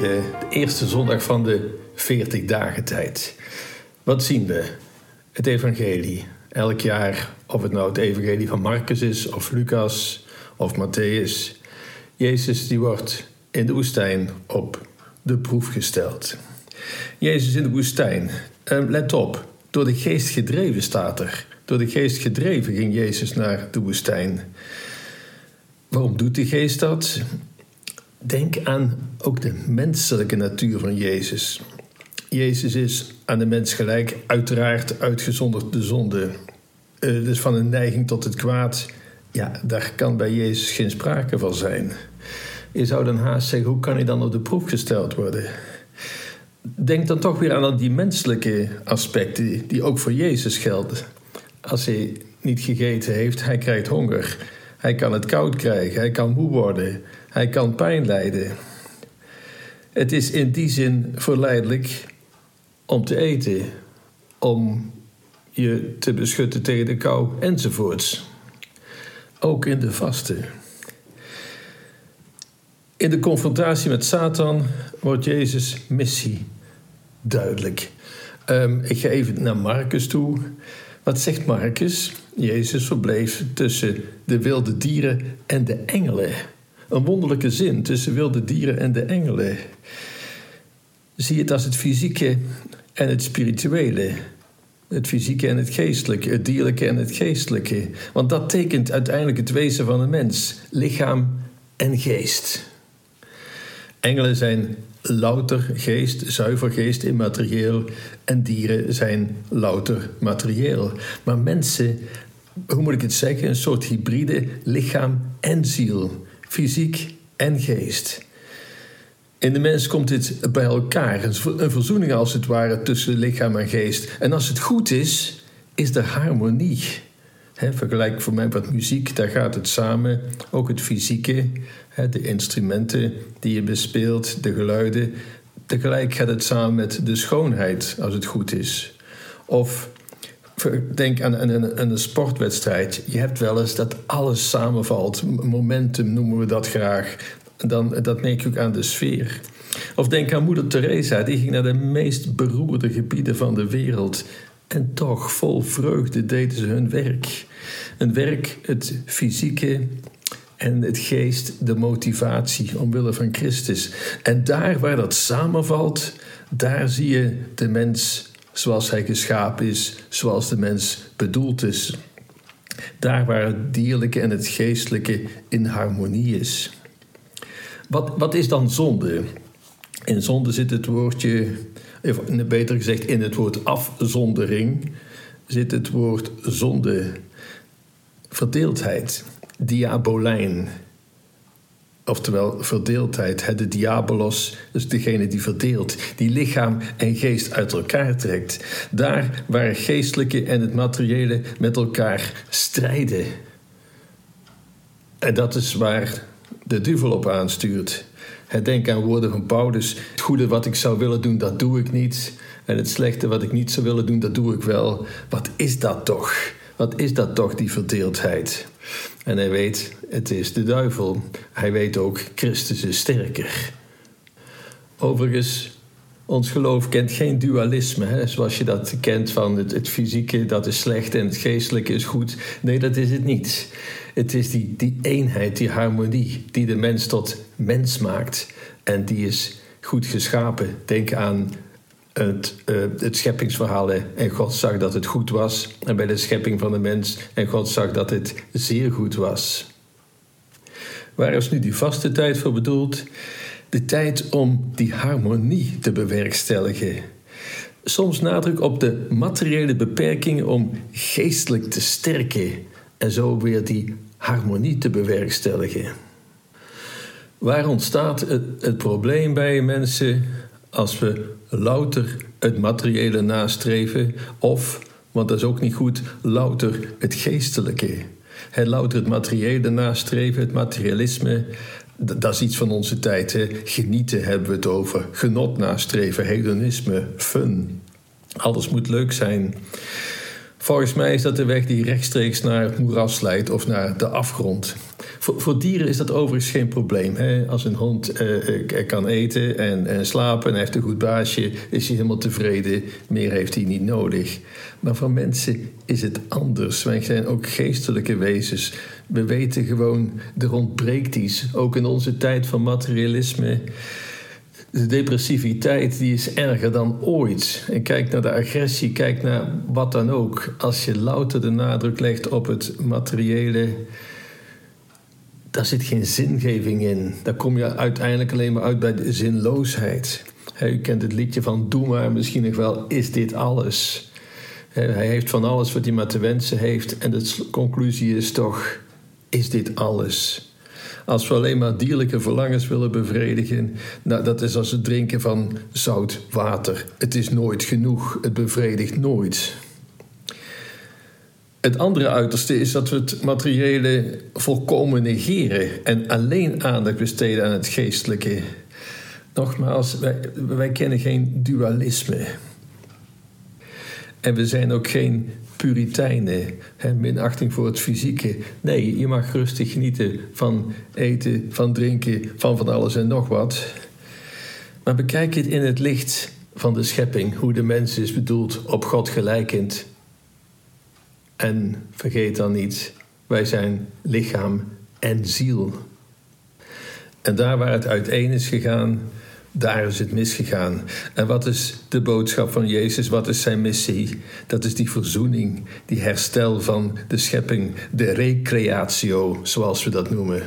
De eerste zondag van de 40 dagen tijd. Wat zien we? Het evangelie. Elk jaar, of het nou het evangelie van Marcus is, of Lucas, of Matthäus. Jezus die wordt in de woestijn op de proef gesteld. Jezus in de woestijn. Ehm, let op, door de geest gedreven staat er. Door de geest gedreven ging Jezus naar de woestijn. Waarom doet de geest dat? Denk aan ook de menselijke natuur van Jezus. Jezus is aan de mens gelijk, uiteraard uitgezonderd de zonde. Uh, dus van een neiging tot het kwaad, ja, daar kan bij Jezus geen sprake van zijn. Je zou dan haast zeggen, hoe kan hij dan op de proef gesteld worden? Denk dan toch weer aan die menselijke aspecten die ook voor Jezus gelden. Als hij niet gegeten heeft, hij krijgt honger. Hij kan het koud krijgen, hij kan moe worden, hij kan pijn lijden. Het is in die zin verleidelijk om te eten, om je te beschutten tegen de kou enzovoorts. Ook in de vasten. In de confrontatie met Satan wordt Jezus' missie duidelijk. Um, ik ga even naar Marcus toe. Wat zegt Marcus? Jezus verbleef tussen de wilde dieren en de engelen. Een wonderlijke zin tussen wilde dieren en de engelen. Zie het als het fysieke en het spirituele. Het fysieke en het geestelijke, het dierlijke en het geestelijke. Want dat tekent uiteindelijk het wezen van een mens: lichaam en geest. Engelen zijn louter geest, zuiver geest, immaterieel. En dieren zijn louter materieel. Maar mensen, hoe moet ik het zeggen, een soort hybride lichaam en ziel, fysiek en geest. In de mens komt dit bij elkaar, een verzoening als het ware tussen lichaam en geest. En als het goed is, is er harmonie. Vergelijk voor mij wat muziek, daar gaat het samen. Ook het fysieke, de instrumenten die je bespeelt, de geluiden. Tegelijk gaat het samen met de schoonheid, als het goed is. Of denk aan, aan, een sportwedstrijd. Je hebt wel eens dat alles samenvalt. Momentum noemen we dat graag dan, dat merk je ook aan de sfeer. Of denk aan moeder Teresa, die ging naar de meest beroerde gebieden van de wereld. En toch, vol vreugde, deden ze hun werk. Een werk, het fysieke en het geest, de motivatie omwille van Christus. En daar waar dat samenvalt, daar zie je de mens zoals hij geschapen is, zoals de mens bedoeld is. Daar waar het dierlijke en het geestelijke in harmonie is. Wat, wat is dan zonde? In zonde zit het woordje, beter gezegd, in het woord afzondering zit het woord zonde, verdeeldheid, diabolijn. Oftewel verdeeldheid. De diabolos is degene die verdeelt, die lichaam en geest uit elkaar trekt. Daar waar het geestelijke en het materiële met elkaar strijden. En dat is waar de duivel op aanstuurt. Denk aan woorden van Paulus. Het goede wat ik zou willen doen, dat doe ik niet. En het slechte wat ik niet zou willen doen, dat doe ik wel. Wat is dat toch? Wat is dat toch, die verdeeldheid? En hij weet, het is de duivel. Hij weet ook, Christus is sterker. Overigens, ons geloof kent geen dualisme, hè? zoals je dat kent van het, het, fysieke, dat is slecht en het geestelijke is goed. Nee, dat is het niet. Het is die, die eenheid, die harmonie, die de mens tot mens maakt. En die is goed geschapen. Denk aan het, uh, het scheppingsverhaal. En God zag dat het goed was. En bij de schepping van de mens. En God zag dat het zeer goed was. Waar is nu die vaste tijd voor bedoeld? De tijd om die harmonie te bewerkstelligen. Soms nadruk op de materiële beperkingen om geestelijk te sterken en zo weer die harmonie te bewerkstelligen. Waar ontstaat het, het probleem bij mensen als we louter het materiële nastreven of, want dat is ook niet goed, louter het geestelijke? Hij louter het materiële nastreven, het materialisme. Dat is iets van onze tijd. Genieten hebben we het over. Genot nastreven, hedonisme, fun. Alles moet leuk zijn. Volgens mij is dat de weg die rechtstreeks naar het moeras leidt of naar de afgrond. Voor, voor dieren is dat overigens geen probleem. Hè? Als een hond uh, kan eten en, en slapen en heeft een goed baasje, is hij helemaal tevreden. Meer heeft hij niet nodig. Maar voor mensen is het anders. Wij zijn ook geestelijke wezens. We weten gewoon, er ontbreekt iets. Ook in onze tijd van materialisme de depressiviteit die is erger dan ooit. En kijk naar de agressie, kijk naar wat dan ook. Als je louter de nadruk legt op het materiële, daar zit geen zingeving in. Daar kom je uiteindelijk alleen maar uit bij de zinloosheid. u kent het liedje van Doe maar misschien nog wel, is dit alles? hij heeft van alles wat hij maar te wensen heeft. En de conclusie is toch, is dit alles? Als we alleen maar dierlijke verlangens willen bevredigen, nou, dat is als het drinken van zout water. Het is nooit genoeg, het bevredigt nooit. Het andere uiterste is dat we het materiële volkomen negeren en alleen aandacht besteden aan het geestelijke. Nogmaals, wij, wij kennen geen dualisme. En we zijn ook geen puriteinen, hè, minachting voor het fysieke. Nee, je mag rustig genieten van eten, van drinken, van van alles en nog wat. Maar bekijk het in het licht van de schepping, hoe de mens is bedoeld op God gelijkend. En vergeet dan niet, wij zijn lichaam en ziel. En daar waar het uiteen is gegaan, daar is het misgegaan. En wat is de boodschap van Jezus? Wat is zijn missie? Dat is die verzoening, die herstel van de schepping, de recreatio, zoals we dat noemen.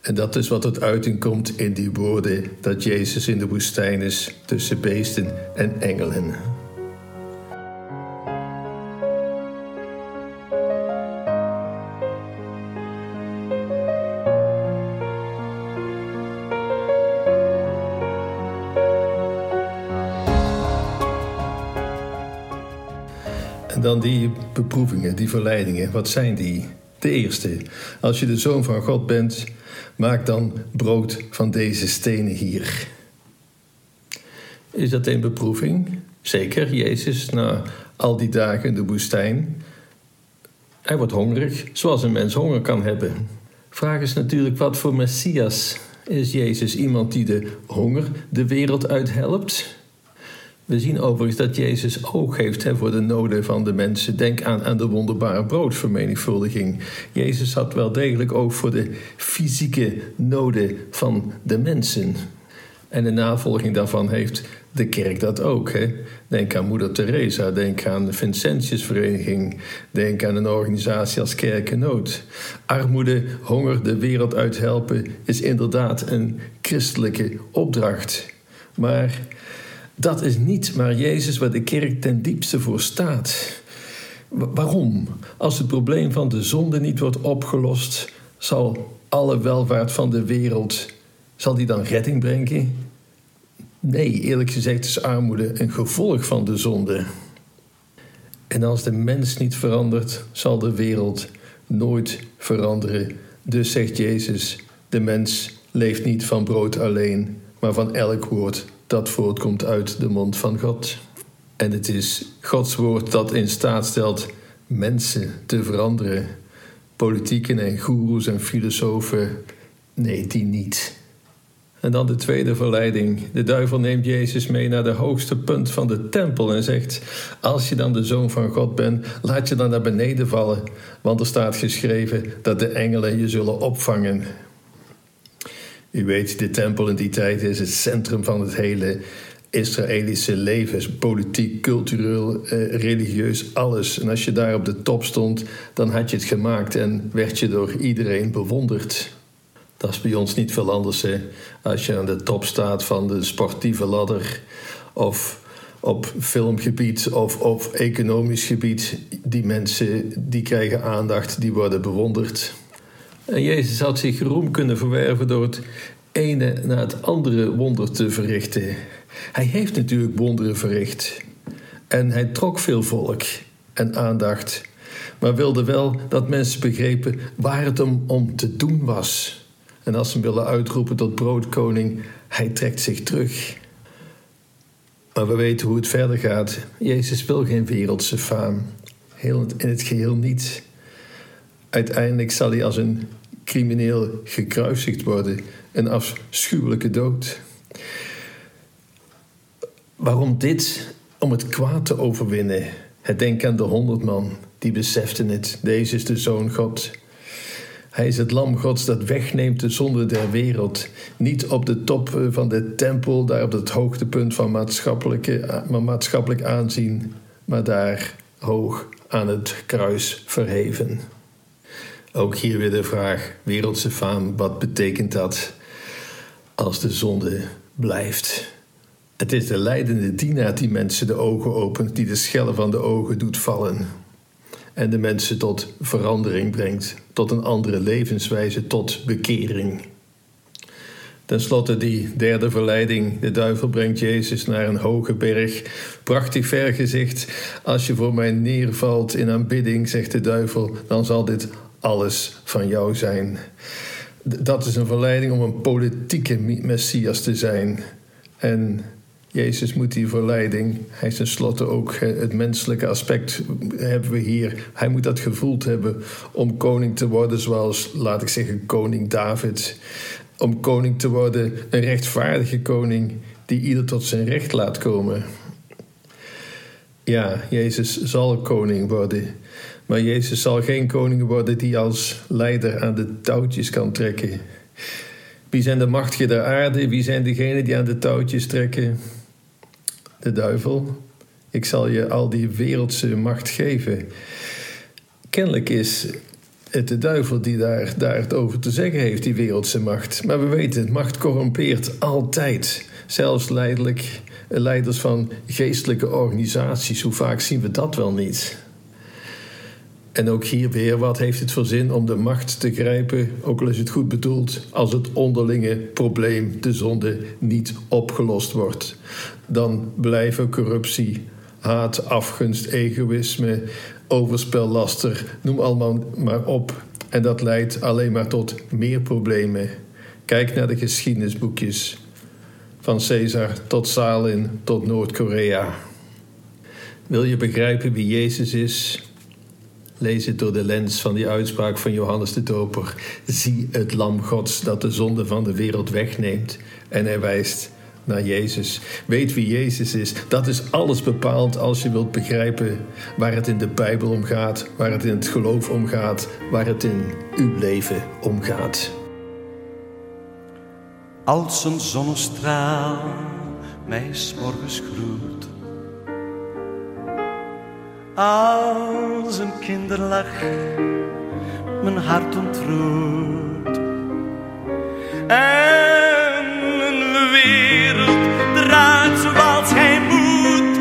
En dat is wat tot uiting komt in die woorden dat Jezus in de woestijn is tussen beesten en engelen. Dan die beproevingen, die verleidingen, wat zijn die? De eerste, als je de zoon van God bent, maak dan brood van deze stenen hier. Is dat een beproeving? Zeker, Jezus na al die dagen in de woestijn. Hij wordt hongerig, zoals een mens honger kan hebben. Vraag is natuurlijk wat voor Messias is Jezus iemand die de honger de wereld uithelpt? We zien overigens dat Jezus oog heeft hè, voor de noden van de mensen. Denk aan, aan de wonderbare broodvermenigvuldiging. Jezus had wel degelijk oog voor de fysieke noden van de mensen. En de navolging daarvan heeft de kerk dat ook. Hè? Denk aan Moeder Teresa, denk aan de Vincentiusvereniging, denk aan een organisatie als Kerkenood. Armoede, honger de wereld uithelpen is inderdaad een christelijke opdracht. Maar dat is niet waar Jezus, waar de kerk ten diepste voor staat. Waarom? Als het probleem van de zonde niet wordt opgelost, zal alle welvaart van de wereld, zal die dan redding brengen? Nee, eerlijk gezegd is armoede een gevolg van de zonde. En als de mens niet verandert, zal de wereld nooit veranderen. Dus zegt Jezus: de mens leeft niet van brood alleen, maar van elk woord dat voortkomt uit de mond van God. En het is Gods woord dat in staat stelt mensen te veranderen. Politieken en goeroes en filosofen, nee, die niet. En dan de tweede verleiding. De duivel neemt Jezus mee naar de hoogste punt van de tempel en zegt: Als je dan de zoon van God bent, laat je dan naar beneden vallen, want er staat geschreven dat de engelen je zullen opvangen. U weet, de tempel in die tijd is het centrum van het hele Israëlische leven. Politiek, cultureel, eh, religieus, alles. En als je daar op de top stond, dan had je het gemaakt en werd je door iedereen bewonderd. Dat is bij ons niet veel anders. Hè? Als je aan de top staat van de sportieve ladder of op filmgebied of op economisch gebied, die mensen die krijgen aandacht, die worden bewonderd. En Jezus had zich roem kunnen verwerven door het ene na het andere wonder te verrichten. Hij heeft natuurlijk wonderen verricht. En hij trok veel volk en aandacht. maar wilde wel dat mensen begrepen waar het hem om te doen was. En als ze hem willen uitroepen tot broodkoning, hij trekt zich terug. Maar we weten hoe het verder gaat. Jezus wil geen wereldse faam. Heel in het geheel niet. Uiteindelijk zal hij als een crimineel gekruisigd worden. Een afschuwelijke dood. Waarom dit? Om het kwaad te overwinnen. Het denk aan de honderd man, die beseften het. Deze is de Zoon God. Hij is het lam Gods dat wegneemt de zonde der wereld. Niet op de top van de tempel, daar op het hoogtepunt van maatschappelijke, maatschappelijk aanzien, maar daar hoog aan het kruis verheven. Ook hier weer de vraag, wereldse faam, wat betekent dat als de zonde blijft? Het is de leidende dienaar die mensen de ogen opent, die de schellen van de ogen doet vallen en de mensen tot verandering brengt, tot een andere levenswijze, tot bekering. Ten slotte die derde verleiding. De duivel brengt Jezus naar een hoge berg. Prachtig vergezicht. Als je voor mij neervalt in aanbidding, zegt de duivel, dan zal dit alles van jou zijn. Dat is een verleiding om een politieke messias te zijn. En Jezus moet die verleiding, hij is tenslotte ook het menselijke aspect hebben we hier. Hij moet dat gevoeld hebben om koning te worden zoals, laat ik zeggen, koning David. Om koning te worden, een rechtvaardige koning die ieder tot zijn recht laat komen. Ja, Jezus zal koning worden. Maar Jezus zal geen koning worden die als leider aan de touwtjes kan trekken. Wie zijn de machtigen der aarde? Wie zijn degenen die aan de touwtjes trekken? de duivel. Ik zal je al die wereldse macht geven. Kennelijk is het de duivel die daar, daar het over te zeggen heeft, die wereldse macht. Maar we weten, macht corrompeert altijd. Zelfs leidelijk, leiders van geestelijke organisaties. Hoe vaak zien we dat wel niet? En ook hier weer, wat heeft het voor zin om de macht te grijpen, ook al is het goed bedoeld, als het onderlinge probleem, de zonde, niet opgelost wordt? Dan blijven corruptie, haat, afgunst, egoïsme, overspel, laster, noem allemaal maar op. En dat leidt alleen maar tot meer problemen. Kijk naar de geschiedenisboekjes. Van Caesar tot Stalin tot Noord-Korea. Wil je begrijpen wie Jezus is? Lees het door de lens van die uitspraak van Johannes de Doper. Zie het lam Gods dat de zonde van de wereld wegneemt. En hij wijst naar Jezus. Weet wie Jezus is. Dat is alles bepaald als je wilt begrijpen waar het in de Bijbel om gaat, waar het in het geloof om gaat, waar het in uw leven om gaat. Als een zonnestraal mij morgens groet als een kinderlach mijn hart ontroert. En een wereld draait zoals hij moet,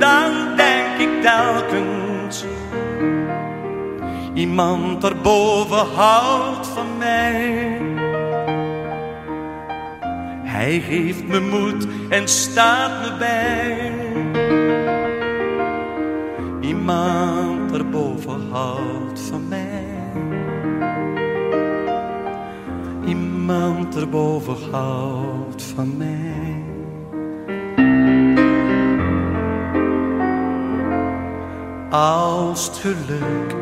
dan denk ik telkens, iemand daarboven houdt van mij. Hij geeft me moed en staat me bij iemand erboven houdt van mij. Iemand erboven houdt van mij. Als het geluk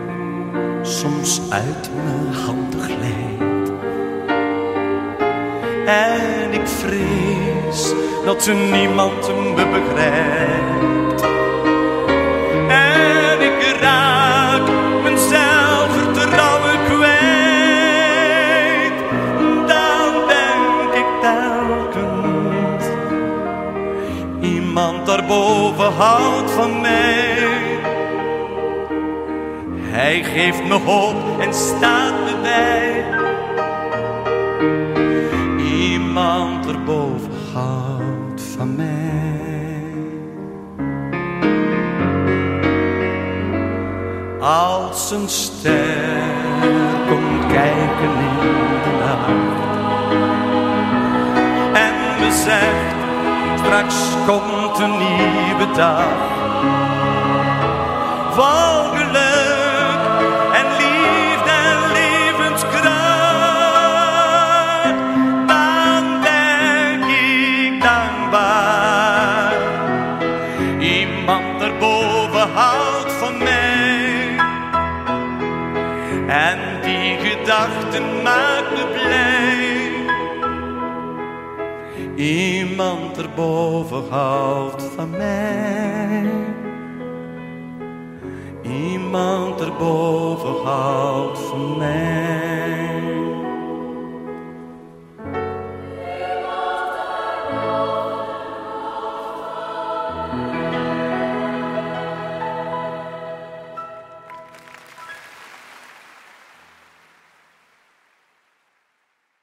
soms uit mijn handen glijdt. En ik vrees dat niemand me begrijpt daarboven houdt van mij. Hij geeft me hoop en staat me bij. Iemand erboven houdt van mij. Als een ster komt kijken in de nacht zegt straks komt een nieuwe dag. Iemand erboven houdt van mij. Iemand erboven houdt van mij.